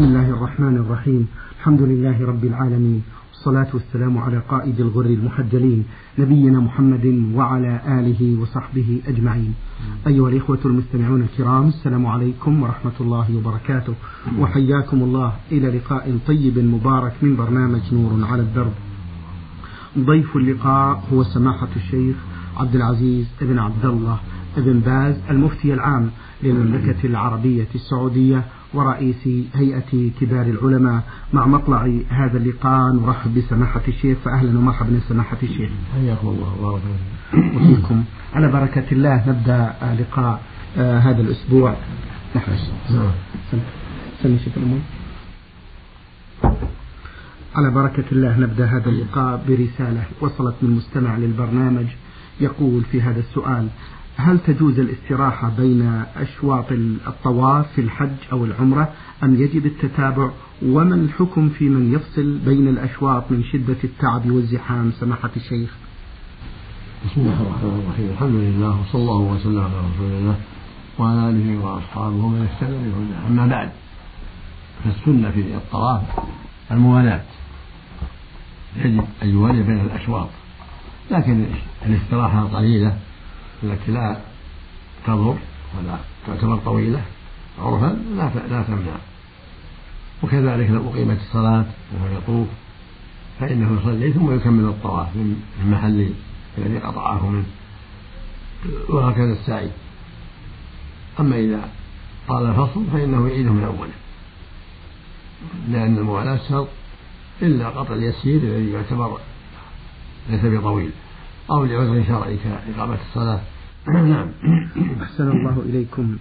بسم الله الرحمن الرحيم. الحمد لله رب العالمين. والصلاة والسلام على قائد الغر المحجلين نبينا محمد وعلى آله وصحبه أجمعين. أيها الإخوة المستمعون الكرام السلام عليكم ورحمة الله وبركاته. وحياكم الله. إلى لقاء طيب مبارك من برنامج نور على الدرب. ضيف اللقاء هو سماحة الشيخ عبد العزيز بن عبد الله بن باز المفتي العام للمملكة العربية السعودية ورئيس هيئة كبار العلماء مع مطلع هذا اللقاء. نرحب بسماحة الشيخ. فأهلا ومرحبا سماحة الشيخ. حياكم الله. بارك وفيكم. على بركة الله نبدأ لقاء آه هذا الأسبوع. نحن سمي شيخ الأمور على بركة الله نبدأ هذا اللقاء برسالة وصلت من مستمع للبرنامج. يقول في هذا السؤال هل تجوز الاستراحة بين أشواط الطواف في الحج أو العمرة أم يجب التتابع؟ وما الحكم في من يفصل بين الأشواط من شدة التعب والزحام؟ سماحة الشيخ. بسم الله الرحمن الرحيم. الحمد لله وصلى الله وسلم على رسول الله وعلى آله وأصحابه ومن اهتدى بهداه. أما بعد فالسنة في الطواف الموالاة. يجب أن يوالي بين الأشواط لكن الاستراحة قليلة. التي لا تضر ولا تعتبر طويلة عرفا لا لا تمنع. وكذلك لو أقيمت الصلاة وهو يطوف فإنه يصلي ثم يكمل الطواف من المحل الذي قطعه منه وهكذا السعي. أما إذا طال الفصل فإنه يعيده من أوله. لأن الموالاة شرط إلا قطع اليسير الذي يعتبر ليس بطويل أو لعذر شرعي كإقامة الصلاة. نعم. أحسن الله إليكم.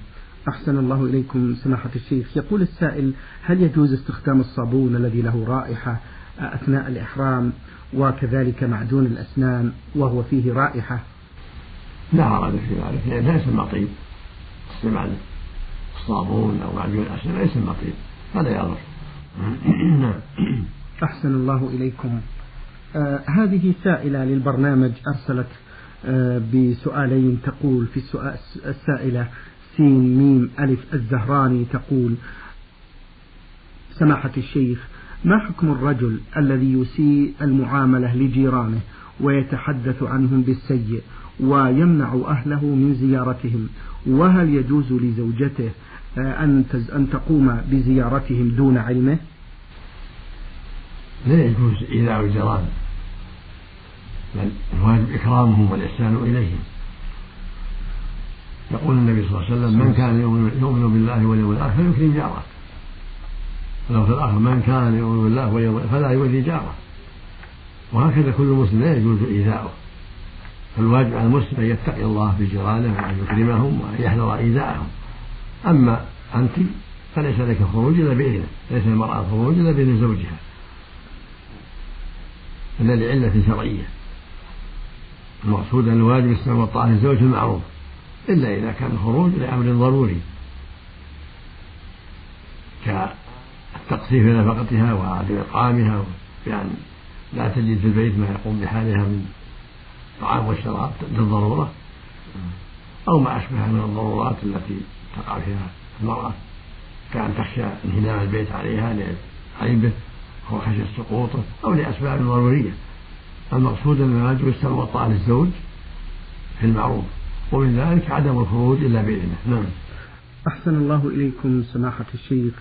أحسن الله إليكم سماحة الشيخ. يقول السائل هل يجوز استخدام الصابون الذي له رائحة أثناء الإحرام وكذلك معجون الأسنان وهو فيه رائحة؟ لا حرج في ذلك لأن لا يسمى طيب. استعمال الصابون أو معجون الأسنان يسمى طيب. هذا يضر. نعم. أحسن الله إليكم. آه هذه سائلة للبرنامج أرسلت بسؤالين تقول في السؤال السائلة سين ميم ألف الزهراني تقول سماحة الشيخ ما حكم الرجل الذي يسيء المعاملة لجيرانه ويتحدث عنهم بالسيء ويمنع أهله من زيارتهم وهل يجوز لزوجته آه، أن أن تقوم بزيارتهم دون علمه؟ لا يجوز إيذاء الجيران بل الواجب إكرامهم والإحسان إليهم. يقول النبي صلى الله عليه وسلم من كان يؤمن بالله واليوم الآخر فليكرم جارة. ولو في الآخر من كان يؤمن بالله واليوم فلا يؤذي جارة. وهكذا كل مسلم لا يجوز إيذاؤه. فالواجب على المسلم أن يتقي الله في جيرانه وأن يكرمهم وأن يحذر إيذاءهم. أما أنت فليس لك خروج إلا بإذنه ليس المرأة خروج إلا بإذن زوجها. إلا لعلة شرعية. المقصود أن الواجب السمع والطاعة للزوج المعروف إلا إذا كان الخروج لأمر ضروري. كالتقصير في نفقتها وعدم إطعامها بأن لا تجد في البيت ما يقوم بحالها من الطعام والشراب للضرورة أو ما أشبه من الضرورات التي تقع فيها المرأة. كأن تخشى انهدام البيت عليها لعيبه أو خشية سقوطه أو لأسباب ضرورية. المقصود أن الواجب السمع والطاعة للزوج في المعروف ومن ذلك عدم الخروج إلا بإذنه. نعم. أحسن الله إليكم سماحة الشيخ.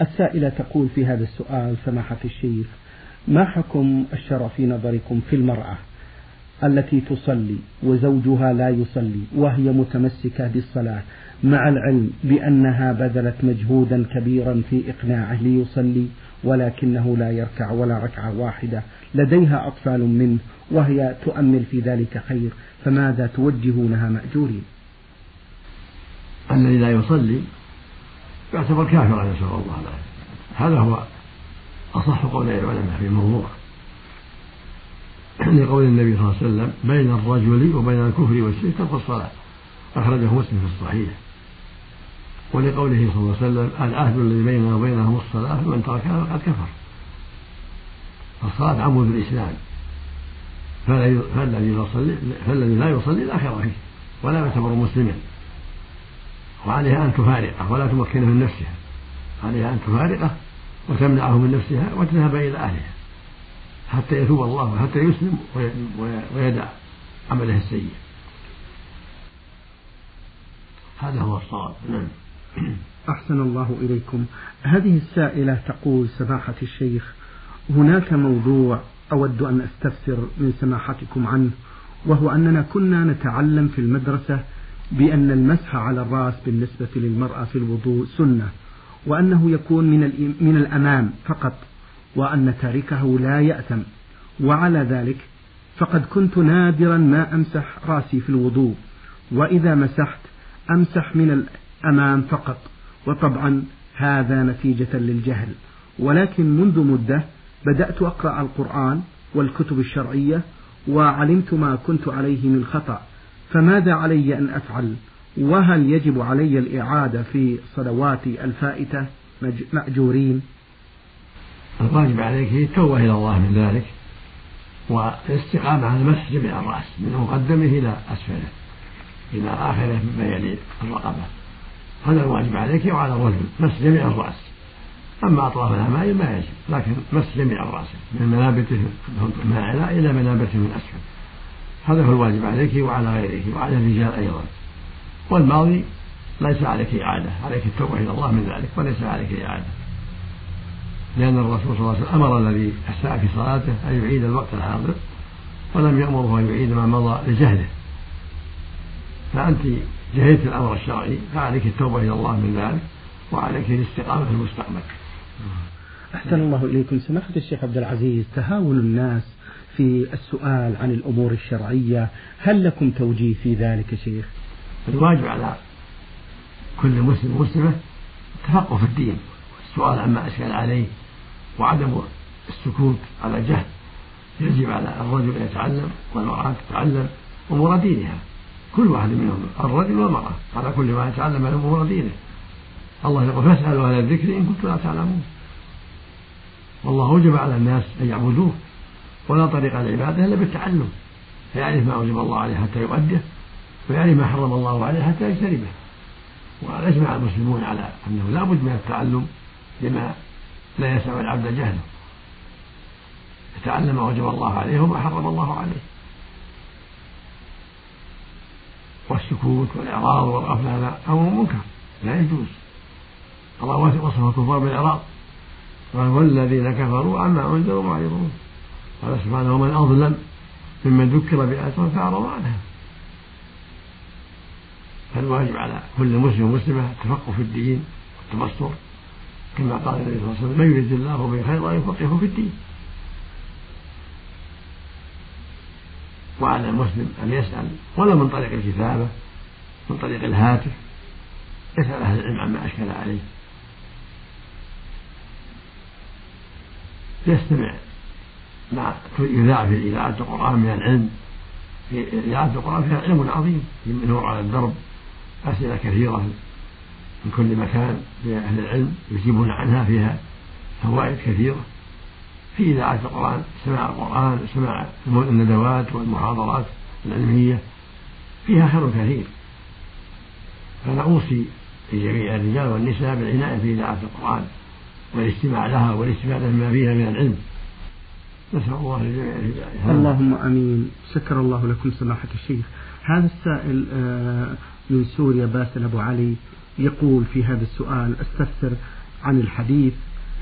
السائلة تقول في هذا السؤال سماحة الشيخ ما حكم الشرع في نظركم في المرأة التي تصلي وزوجها لا يصلي وهي متمسكة بالصلاة مع العلم بأنها بذلت مجهودا كبيرا في إقناعه ليصلي؟ ولكنه لا يركع ولا ركعة واحدة. لديها أطفال منه وهي تؤمل في ذلك خير فماذا توجهونها مأجورين؟ الذي لا يصلي يعتبر كافرا نسأل الله العافية هذا هو أصح قول العلماء في الموضوع. لقول النبي صلى الله عليه وسلم بين الرجل وبين الكفر والشرك الصلاة. أخرجه مسلم في الصحيح. ولقوله صلى الله عليه وسلم العهد الذي بيننا وبينهم الصلاة فمن تركها فقد كفر. فالصلاة عمود الإسلام. فالذي يصلي فالذي لا يصلي لا خير فيه ولا يعتبر مسلما. وعليها أن تفارقه ولا تمكنه من نفسها. عليها أن تفارقه وتمنعه من نفسها وتذهب إلى أهلها. حتى يتوب الله حتى يسلم ويدع عمله السيء. هذا هو الصواب. نعم. أحسن الله إليكم. هذه السائلة تقول سماحة الشيخ هناك موضوع أود أن أستفسر من سماحتكم عنه وهو أننا كنا نتعلم في المدرسة بأن المسح على الرأس بالنسبة للمرأة في الوضوء سنة وأنه يكون من من الأمام فقط وأن تاركه لا يأثم وعلى ذلك فقد كنت نادرا ما أمسح رأسي في الوضوء وإذا مسحت أمسح من الأمام فقط. وطبعا هذا نتيجة للجهل. ولكن منذ مدة بدأت أقرأ القرآن والكتب الشرعية وعلمت ما كنت عليه من خطأ. فماذا علي أن أفعل؟ وهل يجب علي الإعادة في صلواتي الفائتة مأجورين؟ الواجب عليك هي التوبة إلى الله من ذلك والاستقامة على مسح جميع الرأس من مقدمه إلى أسفله إلى آخره مما يلي الرقبة. هذا الواجب عليك وعلى الرجل. مسح جميع الرأس. أما أطراف الأمائم ما يجب. لكن مسح جميع الرأس. من منابته من أعلى إلى منابته من أسفل. هذا هو الواجب عليك وعلى غيرك وعلى الرجال أيضا. والماضي ليس عليك إعادة. عليك التوبة إلى الله من ذلك وليس عليك إعادة. لأن الرسول صلى الله عليه وسلم أمر الذي أساء في صلاته أن يعيد الوقت الحاضر ولم يأمره أن يعيد ما مضى لجهله. فأنت جهلت الأمر الشرعي فعليك التوبة إلى الله من ذلك وعليك الاستقامة في المستقبل. أحسن الله إليكم. سماحة الشيخ عبد العزيز تهاون الناس في السؤال عن الأمور الشرعية هل لكم توجيه في ذلك شيخ؟ الواجب على كل مسلم ومسلمة التفقه في الدين السؤال عما أشكل عليه وعدم السكوت على جهل يجب على الرجل أن يتعلم والمرأة تتعلم أمور دينها. كل واحد منهم الرجل والمرأة. على كل واحد يتعلم أمور دينه الله يقول فاسألوا أهل الذكر إن كنتم لا تعلمون. والله أوجب على الناس أن يعبدوه. ولا طريق العبادة إلا بالتعلم. فيعرف ما أوجب الله عليه حتى يؤديه ويعرف ما حرم الله عليه حتى يجتنبه. وأجمع المسلمون على أنه لا بد من التعلم لما لا يسع العبد جهله. يتعلم ما وجب الله عليه وما حرم الله عليه. والسكوت والإعراض والغفلة هذا أمر منكر لا يجوز. الله وصف الكفار بالإعراض. قال والذين كفروا عما أنذروا معرضون قال سبحانه ومن أظلم ممن ذكر بآيات فأعرض عنها. فالواجب على كل مسلم ومسلمة التفقه في الدين والتبصر. كما قال النبي صلى الله عليه وسلم من يريد الله به خيرا يفقهه في الدين. وعلى المسلم أن يسأل ولو من طريق الكتابة من طريق الهاتف. يسأل أهل العلم عما أشكل عليه. يستمع ما يذاع في إذاعة القرآن من العلم. في إذاعة القرآن فيها علم عظيم نور على الدرب. أسئلة كثيرة من كل مكان. لأهل العلم يجيبون عنها فيها فوائد كثيرة. في إذاعة القرآن سماع القرآن سماع الندوات والمحاضرات العلمية فيها خير كثير. فأنا أوصي لجميع الرجال والنساء بالعناية في إذاعة القرآن والاستماع لها والاستفادة مما فيها من العلم. نسأل الله للجميع الهداية. اللهم آمين. شكر الله لكم سماحة الشيخ. هذا السائل آه، من سوريا باسل أبو علي يقول في هذا السؤال أستفسر عن الحديث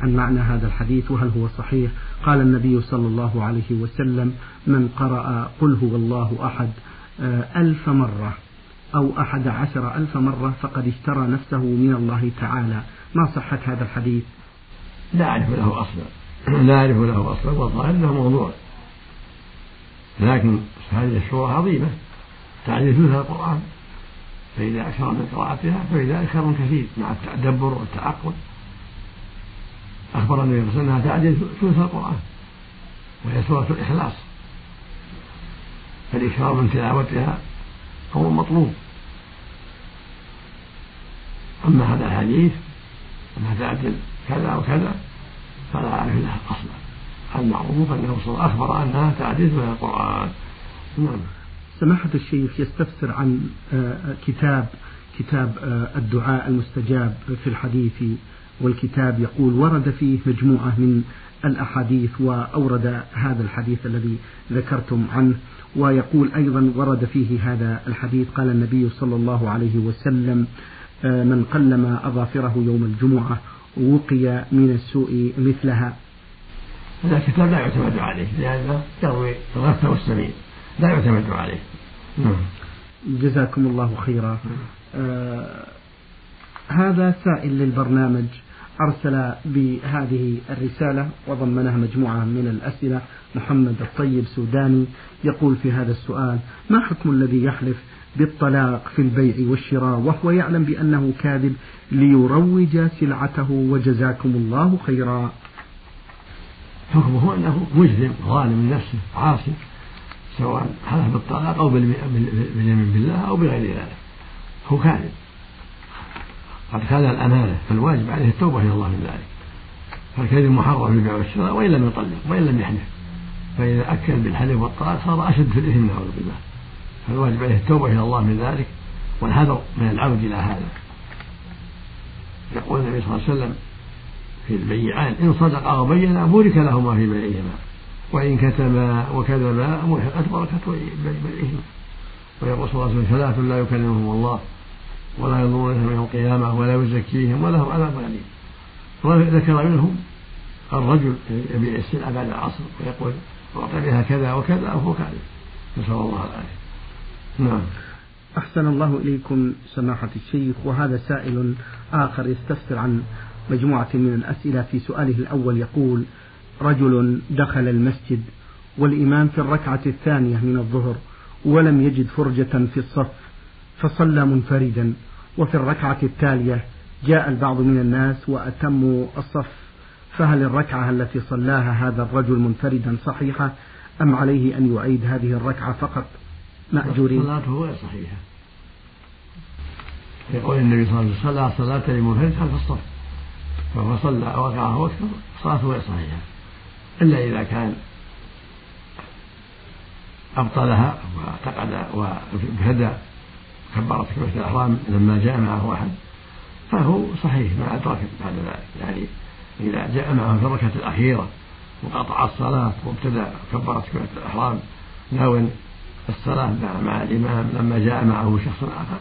عن معنى هذا الحديث وهل هو صحيح؟ قال النبي صلى الله عليه وسلم من قرأ قل هو الله أحد آه، ألف مرة أو أحد عشر ألف مرة فقد اشترى نفسه من الله تعالى. ما صحة هذا الحديث؟ لا أعرف له أصلا. لا أعرف له أصلا والظاهر أنه موضوع. لكن هذه السورة عظيمة. تعديل ثلث القرآن. فإذا أكثر من قراءتها فإذا خير كثير مع التدبر والتعقل. أخبر النبي صلى الله عليه وسلم أنها تعدل ثلث القرآن وهي سورة الإخلاص. فالإكثار من تلاوتها أمر مطلوب. أما هذا الحديث أنها تعدل كذا وكذا فلا أعرف لها أصلا. المعروف أنه صلى أخبر أنها تعدل ثلث القرآن. نعم. سماحة الشيخ يستفسر عن آه، كتاب كتاب آه، الدعاء المستجاب في الحديث والكتاب يقول ورد فيه مجموعة من الأحاديث وأورد هذا الحديث الذي ذكرتم عنه ويقول أيضا ورد فيه هذا الحديث. قال النبي صلى الله عليه وسلم آه، من قلم أظافره يوم الجمعة وقي من السوء مثلها. هذا الكتاب لا يعتمد عليه لأنه يروي الغث والسمين لا يعتمد عليه. نعم. جزاكم الله خيرا. آه هذا سائل للبرنامج. أرسل بهذه الرسالة وضمنها مجموعة من الأسئلة. محمد الطيب سوداني يقول في هذا السؤال ما حكم الذي يحلف بالطلاق في البيع والشراء وهو يعلم بأنه كاذب ليروج سلعته وجزاكم الله خيرا؟ حكمه أنه مجرم ظالم لنفسه عاصي سواء حلف بالطلاق أو باليمين بالله أو بغير ذلك. هو كاذب. قد خان الأمانة فالواجب عليه التوبة إلى الله من ذلك. فالكذب محرم في البيع والشراء؟ وإن لم يطلق وإن لم يحلف فإذا أكل بالحلف والطلاق صار أشد في الإثم نعوذ بالله. فالواجب عليه التوبة إلى الله من ذلك والحذر من العود إلى هذا. يقول النبي صلى الله عليه وسلم في البيعان إن صدقا وبينا بورك لهما في بيعهما. وإن كتما وكذبا محقت بركة بيعهما. ويقول صلى الله عليه وسلم ثلاث لا يكلمهم الله ولا ينظرون يوم القيامة ولا يزكيهم ولهم عذاب أليم وذكر منهم الرجل يبيع السلعة بعد العصر ويقول أعطى بها كذا وكذا وهو كاذب. نسأل الله العافية. نعم. أحسن الله إليكم سماحة الشيخ وهذا سائل آخر يستفسر عن مجموعة من الأسئلة في سؤاله الأول يقول رجل دخل المسجد والإمام في الركعة الثانية من الظهر ولم يجد فرجة في الصف فصلى منفردا. وفي الركعة التالية جاء البعض من الناس وأتموا الصف. فهل الركعة التي صلاها هذا الرجل منفردا صحيحة؟ أم عليه أن يعيد هذه الركعة فقط؟ مأجورين. صلاته غير صحيحة. يقول النبي صلى الله عليه وسلم صلى صلاة لمنفرد خلف الصف. فهو صلى ركعة أكثر صلاته غير صحيحة. إلا إذا كان أبطلها وأعتقد وابتدى كبارة كبيرة الإحرام لما جاء معه أحد فهو صحيح مع أدرك بعد ذلك. يعني إذا جاء معه في الركعة الأخيرة وقطع الصلاة وابتدى كبارة كبيرة الإحرام ناوي الصلاة مع الإمام لما جاء معه شخص آخر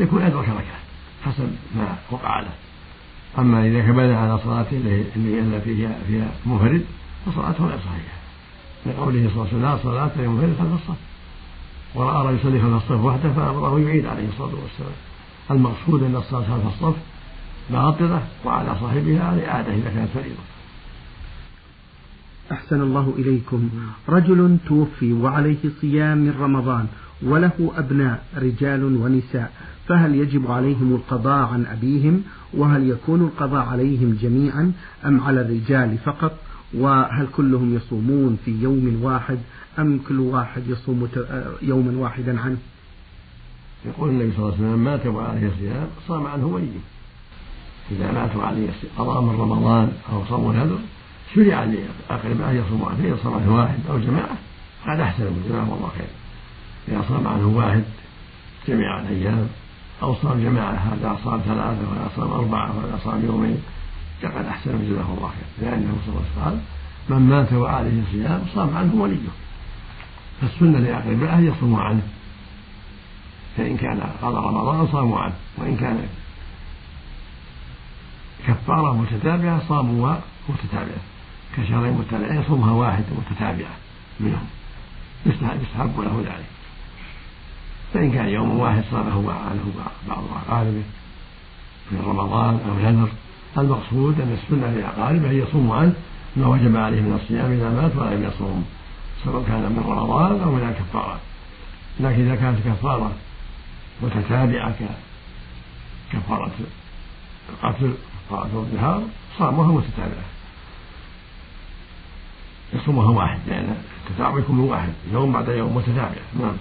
يكون أدرك ركعة حسب ما وقع له. أما إذا كمل على صلاته اللي فيها فيها منفرد فصلاته غير صحيحة. لقوله صلى الله عليه وسلم لا صلاة لمنفرد خلف الصف. رجل يصلي خلف الصف وحده فأمره يعيد عليه الصلاة والسلام. المقصود أن الصلاة خلف الصف باطلة وعلى صاحبها الإعادة إذا كانت فريضة. أحسن الله إليكم. رجل توفي وعليه صيام من رمضان وله أبناء رجال ونساء فهل يجب عليهم القضاء عن أبيهم؟ وهل يكون القضاء عليهم جميعا أم على الرجال فقط؟ وهل كلهم يصومون في يوم واحد؟ أم كل واحد يصوم يوما واحدا عنه؟ يقول النبي صلى الله عليه وسلم مات وعليه صيام صام عنه وليه إذا مات وعليه قضاء من رمضان أو صوم نذر شرع لأقرب أن يصوم عنه إذا صام عنه واحد أو جماعة هذا أحسن من جزاهم الله خير إذا صام عنه واحد جميع الأيام أو صام جماعة هذا صام ثلاثة وهذا صام أربعة وهذا صام يومين فقد أحسن جزاه الله خير لأنه صلى الله عليه وسلم من مات وعليه صيام صام عنه وليه. فالسنة لأقربائه يصوموا عنه فإن كان قضى رمضان صاموا عنه وإن كان كفارة متتابعة صاموها متتابعة. كشهرين متتابعين يصومها واحدة متتابعة منهم. يستحب له ذلك. فإن كان يوم واحد صامه عنه بعض أقاربه من رمضان أو نذر المقصود أن السنة لأقاربه أن يصوموا عنه ما وجب عليه من الصيام إذا مات ولم يصوم. سواء كان من رمضان أو من الكفارات لكن إذا كانت كفارة متتابعة كفارة القتل كفارة الظهار صامها متتابعة. يصومها واحد لأن التتابع يكون واحد يوم بعد يوم متتابع. نعم.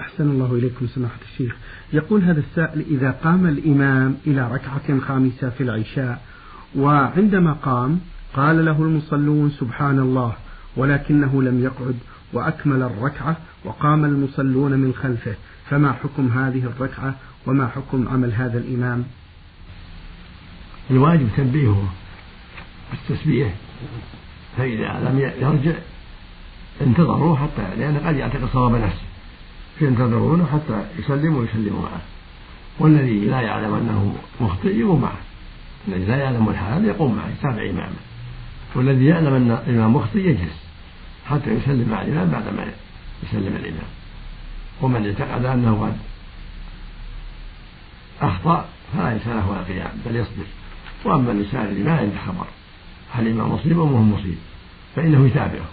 أحسن الله إليكم سماحة الشيخ. يقول هذا السائل إذا قام الإمام إلى ركعة خامسة في العشاء وعندما قام قال له المصلون سبحان الله ولكنه لم يقعد وأكمل الركعة وقام المصلون من خلفه. فما حكم هذه الركعة وما حكم عمل هذا الإمام؟ الواجب تنبيهه بالتسبيح. فإذا لم يرجع انتظروا حتى لأنه قد يعتقد صواب نفسه. فينتظرونه حتى يسلم ويسلموا معه. والذي لا يعلم أنه مخطئ يقوم معه. الذي لا يعلم الحال يقوم معه يتابع إمامه. والذي يعلم أن الإمام مخطئ يجلس. حتى يسلم مع الإمام بعدما يسلم الإمام. ومن اعتقد أنه قد أخطأ فلا ليس له القيام بل يصبر. وأما الإنسان الذي ما عنده خبر هل الإمام مصيب أم هو مصيب فإنه يتابعه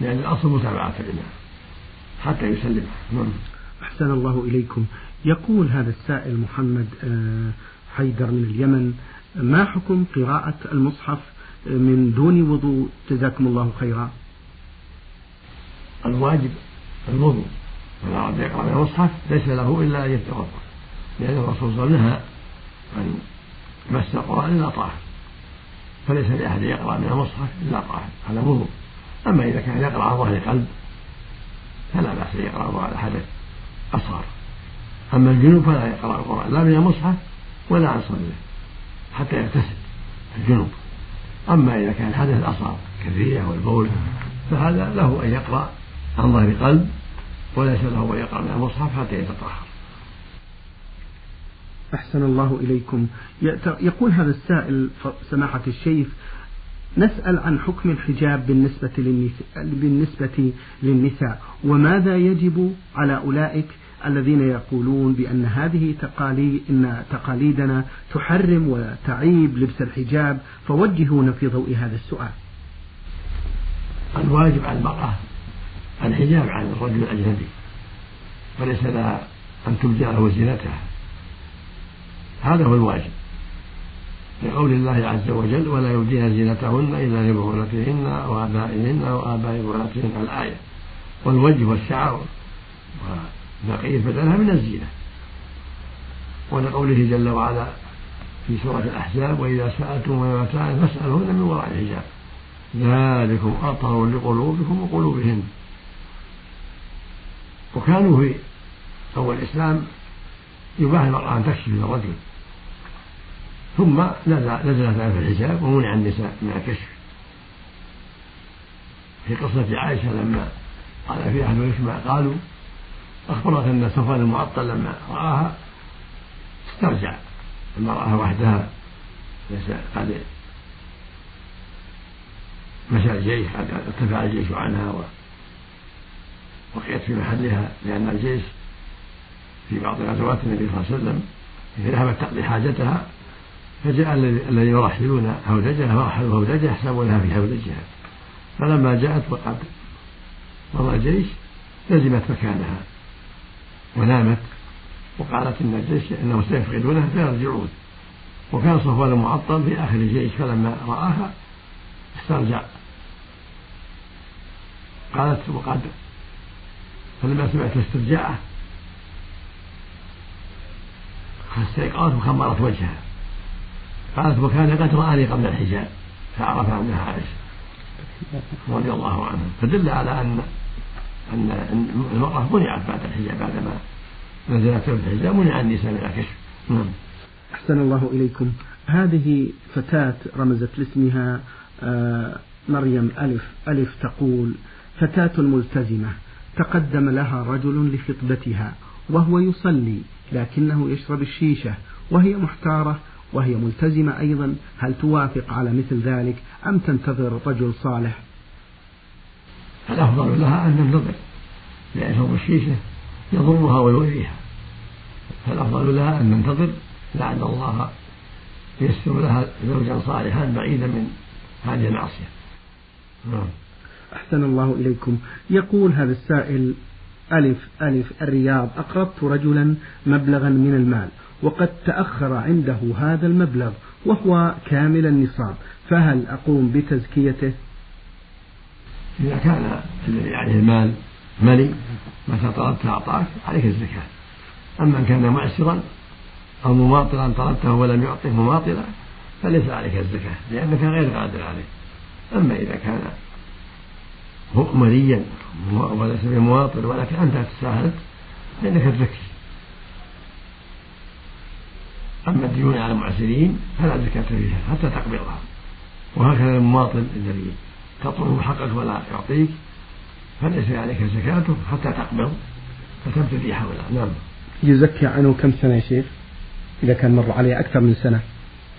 لأن الأصل متابعة الإمام. حتى يسلم. نعم. أحسن الله إليكم. يقول هذا السائل محمد آه، حيدر من اليمن ما حكم قراءة المصحف من دون وضوء؟ جزاكم الله خيرا. الواجب الوضوء من أراد يقرأ من المصحف ليس له إلا أن يتوضأ. لأن الرسول صلى الله عليه وسلم نهى عن مس القرآن إلا طاهر فليس لأحد يقرأ من المصحف إلا طاهر هذا وضوء أما إذا كان يقرأ على ظهر قلب فلا بأس أن يقرأه على حدث أصغر. أما الجنوب فلا يقرأ القرآن لا من المصحف ولا عن صدره حتى يغتسل الجنوب. أما إذا كان الحدث أصغر كالريح والبول فهذا له أن يقرأ عن ظهر قلب وليس له أن يقرأ من المصحف حتى يتطهر. أحسن الله إليكم. يقول هذا السائل سماحة الشيخ نسأل عن حكم الحجاب بالنسبة للنساء, بالنسبة للنساء وماذا يجب على أولئك الذين يقولون بأن هذه تقاليد إن تقاليدنا تحرم وتعيب لبس الحجاب؟ فوجهونا في ضوء هذا السؤال. الواجب على المرأة الحجاب عن الرجل الأجنبي وليس لها أن تبدي له زينتها هذا هو الواجب. لقول الله عز وجل ولا يبدين زينتهن إلا لبعولتهن وآبائهن وآباء بعولتهن الآية. والوجه والشعر بقية بدنها من الزينة. ولقوله جل وعلا في سورة الأحزاب وإذا سألتم متاعا فاسألوهن من وراء الحجاب. ذلكم أطهر لقلوبكم وقلوبهن. وكانوا في أول الإسلام يباح المرأة أن تكشف للرجل ثم نزلت آية الحجاب ومنع النساء من الكشف. في قصة عائشة لما قال في أهل الإسماء قالوا أخبرت أن صفوان المعطل لما رآها استرجع لما رآها وحدها ليس قد مشى الجيش قد ارتفع الجيش عنها وبقيت في محلها لأن الجيش في بعض غزوات النبي صلى الله عليه وسلم ذهبت تقضي حاجتها فجاء الذين يرحلون هودجها فرحلوا هودجها يحسبونها في هودجها. فلما جاءت وقد مضى الجيش لزمت مكانها. ونامت وقالت إن الجيش انهم سيفقدونها فيرجعون. وكان صفوان معطل في آخر الجيش فلما رآها استرجع. قالت وقد فلما سمعت استرجاعه. استيقظت وخمرت وجهها. قالت وكان قد رآني قبل الحجاب فعرف أنها عائشة. رضي الله عنها. فدل على أن أن المرأة منعت بعد الحجاب بعدما نزلت الحجاب منع النساء من الكشف نعم. أحسن الله إليكم. هذه فتاة رمزت لاسمها آه، مريم ألف ألف تقول فتاة ملتزمة. تقدم لها رجل لخطبتها وهو يصلي لكنه يشرب الشيشة وهي محتارة وهي ملتزمة أيضا هل توافق على مثل ذلك أم تنتظر رجل صالح؟ الأفضل لها أن تنتظر لأن شرب الشيشة يضرها ويؤذيها. فالأفضل لها أن تنتظر لعل الله ييسر لها زوجا صالحا بعيدا من هذه المعصية. نعم. أحسن الله إليكم. يقول هذا السائل ألف ألف الرياض أقرضت رجلا مبلغا من المال وقد تأخر عنده هذا المبلغ وهو كامل النصاب فهل أقوم بتزكيته؟ إذا كان الذي عليه المال ملي متى طلبت أعطاك عليك الزكاة. أما إن كان معسرا أو مماطلا طلبته ولم يعطه مماطلا فليس عليك الزكاة لأنك غير قادر عليه. أما إذا كان مليا وليس بمواطن ولكن أنت تساهلت فإنك تزكي أما الديون على المعسرين فلا زكاة فيها حتى تقبضها. وهكذا المواطن الذي تطلب حقك ولا يعطيك فليس عليك زكاته حتى تقبض فتبتدي حوله نعم. يزكي عنه كم سنة يا شيخ؟ إذا كان مر عليه أكثر من سنة.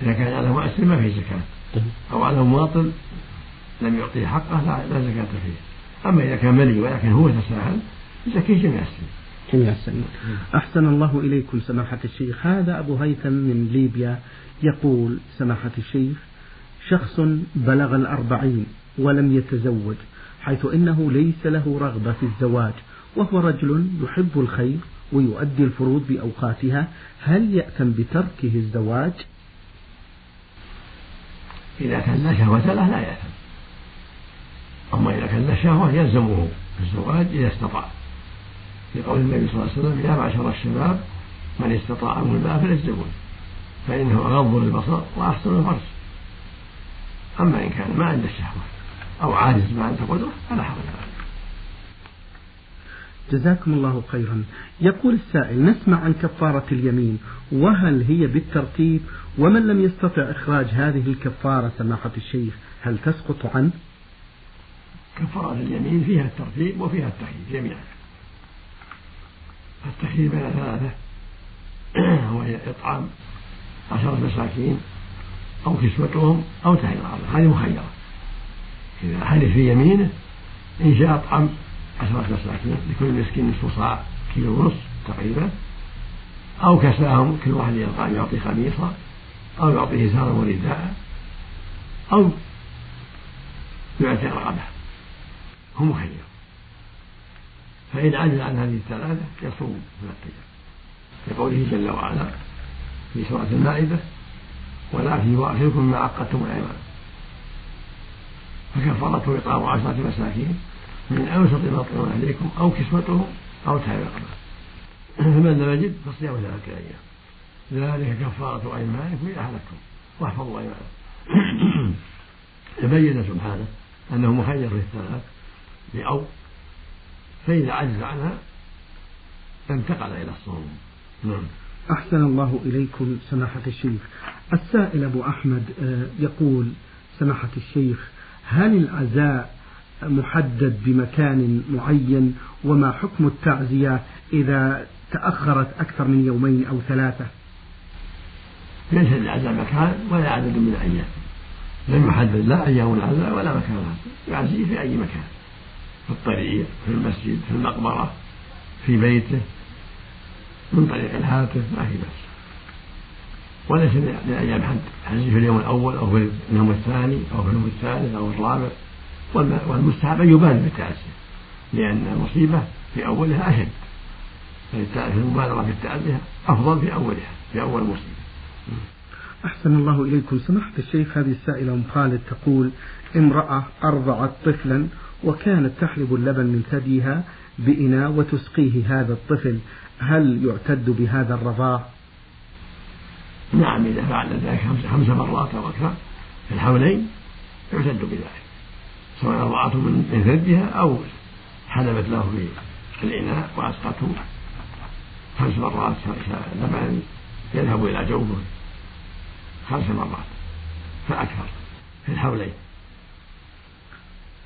إذا كان على مؤسر ما في زكاة. أو على مواطن لم يعطيه حقه لا, زكاة فيه. أما إذا كان ملي ولكن هو تساهل يزكي جميع السنين. جميع السنين. أحسن الله إليكم سماحة الشيخ. هذا أبو هيثم من ليبيا يقول سماحة الشيخ شخص بلغ الأربعين ولم يتزوج حيث إنه ليس له رغبة في الزواج وهو رجل يحب الخير ويؤدي الفروض بأوقاتها. هل يأثم بتركه الزواج؟ إذا كان لا شهوة له لا يأثم أما إذا كان شهوة يلزمه الزواج إذا استطاع. لقول النبي صلى الله عليه وسلم يا معشر الشباب من استطاع من الباء فليتزوج فإنه أغض للبصر وأحسن الفرج. أما إن كان ما عنده الشهوة أو عاجز ما عنده قدرة فلا ولا قوة جزاكم الله خيرا. يقول السائل نسمع عن كفارة اليمين وهل هي بالترتيب؟ ومن لم يستطع إخراج هذه الكفارة سماحة الشيخ هل تسقط عنه؟ كفارة اليمين فيها الترتيب وفيها التخيير جميعا. التخيير بين ثلاثة وهي إطعام عشرة مساكين أو كسوتهم أو تحرير هذه مخيرة. إذا حلف في يمينه إن شاء أطعم عشرة مساكين لكل مسكين نصف صاع كيلو ونصف تقريبا. أو كساهم كل واحد يعطي خميصة أو يعطيه سارا ورداء أو يعطي رقبة. هو مخير. فإن عجز عن هذه الثلاثة يصوم من القيام. لقوله جل وعلا في سورة المائدة ولكن يؤخركم بما عقدتم الأيمان فكفارته إطعام عشرة مساكين من أوسط ما تطعمون أهليكم أو كسوتهم أو تحرير رقبة فمن لم يجد فصيام ثلاثة أيام. ذلك كفارة أيمانكم إذا حلفتم واحفظوا أيمانكم. تبين سبحانه أنه مخير في الثلاث. بأو فإذا عجز عنها انتقل إلى الصوم. نعم. أحسن الله إليكم سماحة الشيخ. السائل أبو أحمد آه، يقول سماحة الشيخ هل العزاء محدد بمكان معين؟ وما حكم التعزية إذا تأخرت أكثر من يومين أو ثلاثة؟ ليس للعزاء مكان ولا عدد من الأيام لم يحدد لا أيام العزاء ولا مكان. يعزي في أي مكان. في الطريق في المسجد في المقبرة في بيته من طريق الهاتف ما في بأس. وليس لأيام حد حج في اليوم الأول أو في اليوم الثاني أو في اليوم الثالث أو الرابع. والمستحب أن يبالغ بالتعزية لأن المصيبة في أولها أشد. فالمبالغة في التعزية أفضل في أولها في أول مصيبة. أحسن الله إليكم. سماحة الشيخ هذه السائلة أم خالد تقول امرأة أرضعت طفلا وكانت تحلب اللبن من ثديها بإناء وتسقيه هذا الطفل هل يعتد بهذا الرضاع؟ نعم إذا فعل ذلك خمس مرات أو أكثر في الحولين يعتد بذلك سواء رضعته من ثديها أو حلبت له في الإناء وأسقته خمس مرات لبن يذهب إلى جوفه خمس مرات فأكثر في الحولين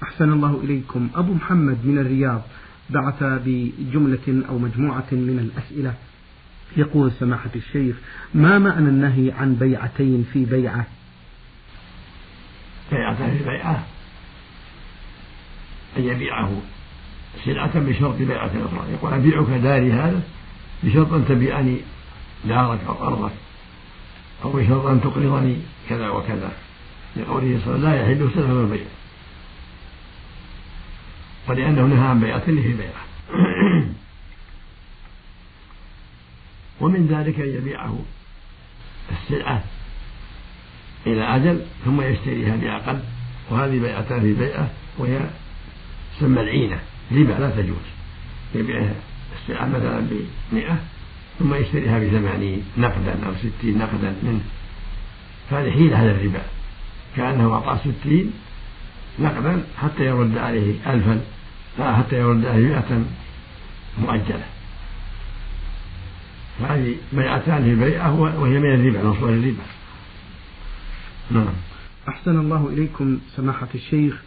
أحسن الله إليكم. أبو محمد من الرياض بعث بجملة أو مجموعة من الأسئلة. يقول سماحة الشيخ ما معنى النهي عن بيعتين في بيعة؟ بيعتين في بيعة؟ أن يبيعه. سلعة بشرط بيعة أخرى. يقول أبيعك داري هذا؟ بشرط أن تبيعني دارك أو أرضك. أو بشرط أن تقرضني كذا وكذا. لقوله صلى الله عليه وسلم لا يحل سلم البيع. ولأنه نهى عن بيعة في بيعة. ومن ذلك أن يبيعه السلعة إلى أجل ثم يشتريها بأقل وهذه بيعتان في بيعة وهي تسمى العينة ربا لا تجوز. يبيع السلعة مثلا بمئة ثم يشتريها بثمانين نقدا أو ستين نقدا منه فهذه حيلة على الربا. كأنه أعطاه ستين نقدا حتى يرد عليه ألفا. حتى يرد عليه مئة مؤجلة. فهذه بيعتان في بيعة وهي من الربا نصف الربا. نعم. أحسن الله إليكم سماحة الشيخ.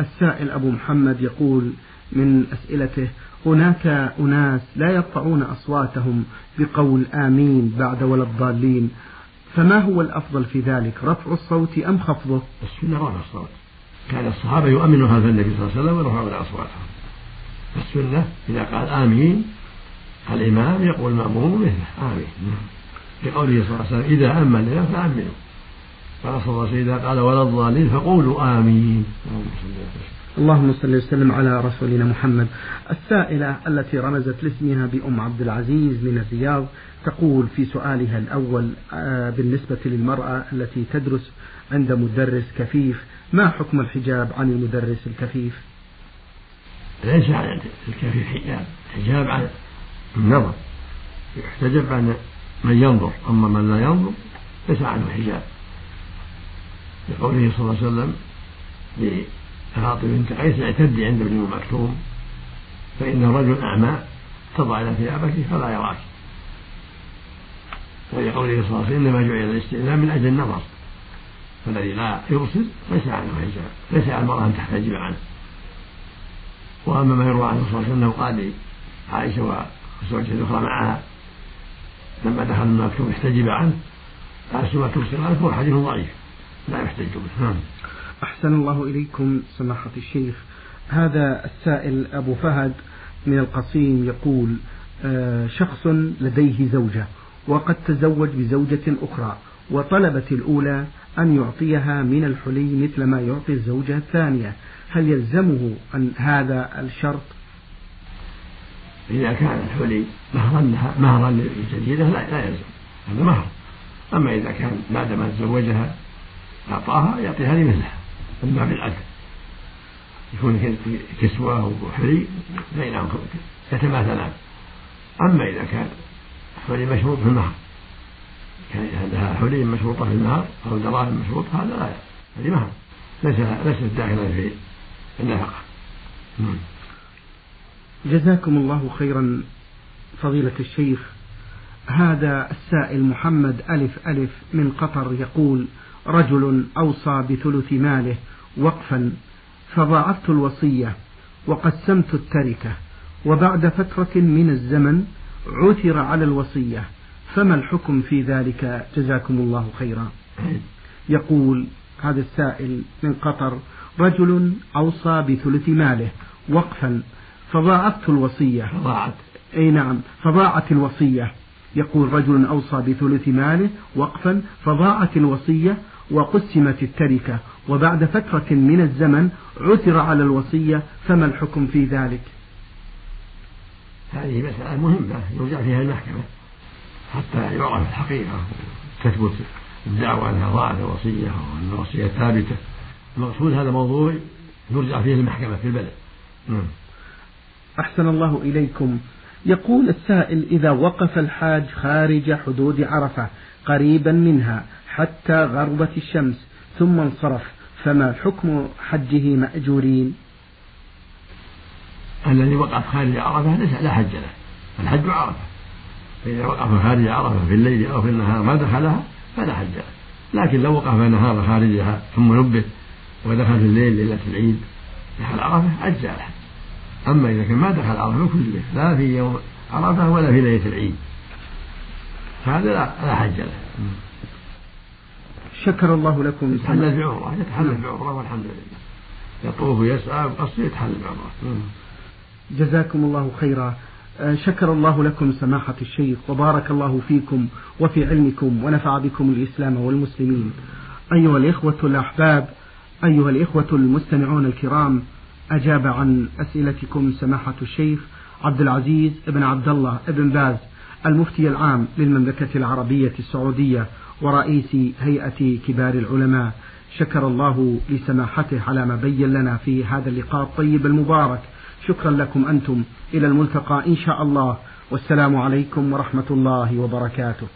السائل أبو محمد يقول من أسئلته هناك أناس لا يرفعون أصواتهم بقول آمين بعد ولا الضالين. فما هو الأفضل في ذلك رفع الصوت أم خفضه؟ السنة رفع الصوت كان الصحابة يؤمنون هذا النبي صلى الله عليه وسلم ويرفعون أصواتهم. السنة إذا قال آمين الإمام يقول المأموم مثله آمين. لقوله صلى الله عليه وسلم إذا أمن لنا فأمنوا. قال صلى الله عليه وسلم إذا قال ولا الضالين فقولوا آمين. اللهم صل وسلم على رسولنا محمد. السائلة التي رمزت لاسمها بأم عبد العزيز من الرياض تقول في سؤالها الأول آه، بالنسبة للمرأة التي تدرس عند مدرس كفيف ما حكم الحجاب عن المدرس الكفيف؟ ليس على الكفيف حجاب حجاب عن النظر. يحتجب عن من ينظر أما من لا ينظر ليس عنه حجاب. لقوله صلى الله عليه وسلم لفاطمة بنت قيس اعتدي عند ابن مكتوم فإن الرجل أعمى تضع إلى ثيابك فلا يراك. ولقوله صلى الله عليه وسلم إنما جعل الاستئذان من أجل النظر فالذي لا يبصر ليس عنه حجاب ليس على المرأة أن تحتجب عنه. وأما ما يروى عنه صلى الله عليه وسلم قال لعائشة وزوجته الأخرى معها لما دخل المكتوم احتجب عنه قال ما تبصر عنه هو حديث ضعيف لا يحتج به. نعم. أحسن الله إليكم سماحة الشيخ. هذا السائل أبو فهد من القصيم يقول آه، شخص لديه زوجة وقد تزوج بزوجة أخرى وطلبت الأولى أن يعطيها من الحلي مثل ما يعطي الزوجة الثانية. هل يلزمه أن هذا الشرط؟ إذا كان الحلي مهرا لها مهرا للجديدة لا لا يلزم. هذا مهر. أما إذا كان بعدما تزوجها أعطاها يعطيها لمثلها. من باب العدل يكون كسوة وحلي بينهم يتماثلان أما إذا كان حلي مشروط في المهر. كان لها حلي مشروطة في المهر أو دراهم مشروطة هذا لا هذه مهر. ليس ليست داخلة في النفقة جزاكم الله خيرا فضيلة الشيخ. هذا السائل محمد ألف ألف من قطر يقول رجل أوصى بثلث ماله وقفا فضاعفت الوصية وقسمت التركة وبعد فترة من الزمن عثر على الوصية. فما الحكم في ذلك؟ جزاكم الله خيرا. يقول هذا السائل من قطر رجل أوصى بثلث ماله وقفا فضاعفت الوصية. ضاعت أي نعم فضاعت الوصية. يقول رجل أوصى بثلث ماله وقفا فضاعت الوصية وقسمت التركة. وبعد فترة من الزمن عثر على الوصية فما الحكم في ذلك؟ هذه مسألة مهمة يرجع فيها المحكمة. حتى يعرف الحقيقة. تثبت الدعوة أنها ضاعت الوصية وأن الوصية ثابتة. المقصود هذا موضوع يرجع فيه المحكمة في البلد. نعم. أحسن الله إليكم. يقول السائل إذا وقف الحاج خارج حدود عرفة قريبا منها حتى غربت الشمس ثم انصرف فما حكم حجه مأجورين؟ الذي وقف خارج عرفة ليس لا حج له الحج عرفة. فإذا وقف خارج عرفة في الليل أو في النهار ما دخلها فلا حج له. لكن لو وقف نهار خارجها ثم نبه ودخل في الليل ليلة العيد. دخل عرفة أجزاء الحج أما إذا كان ما دخل عرفة كله لا في يوم عرفة ولا في ليلة العيد. فهذا لا, لا حج له. شكر الله لكم. يتحلل بعمرة يتحلل بعمرة والحمد لله. يطوف ويسعى بقصده يتحلل بعمرة جزاكم الله خيرا. آه، شكر الله لكم سماحة الشيخ وبارك الله فيكم وفي علمكم ونفع بكم الإسلام والمسلمين. أيها الإخوة الأحباب أيها الإخوة المستمعون الكرام أجاب عن أسئلتكم سماحة الشيخ عبد العزيز بن عبد الله بن باز المفتي العام للمملكة العربية السعودية ورئيس هيئة كبار العلماء. شكر الله لسماحته على ما بين لنا في هذا اللقاء الطيب المبارك. شكرا لكم أنتم. إلى الملتقى إن شاء الله. والسلام عليكم ورحمة الله وبركاته.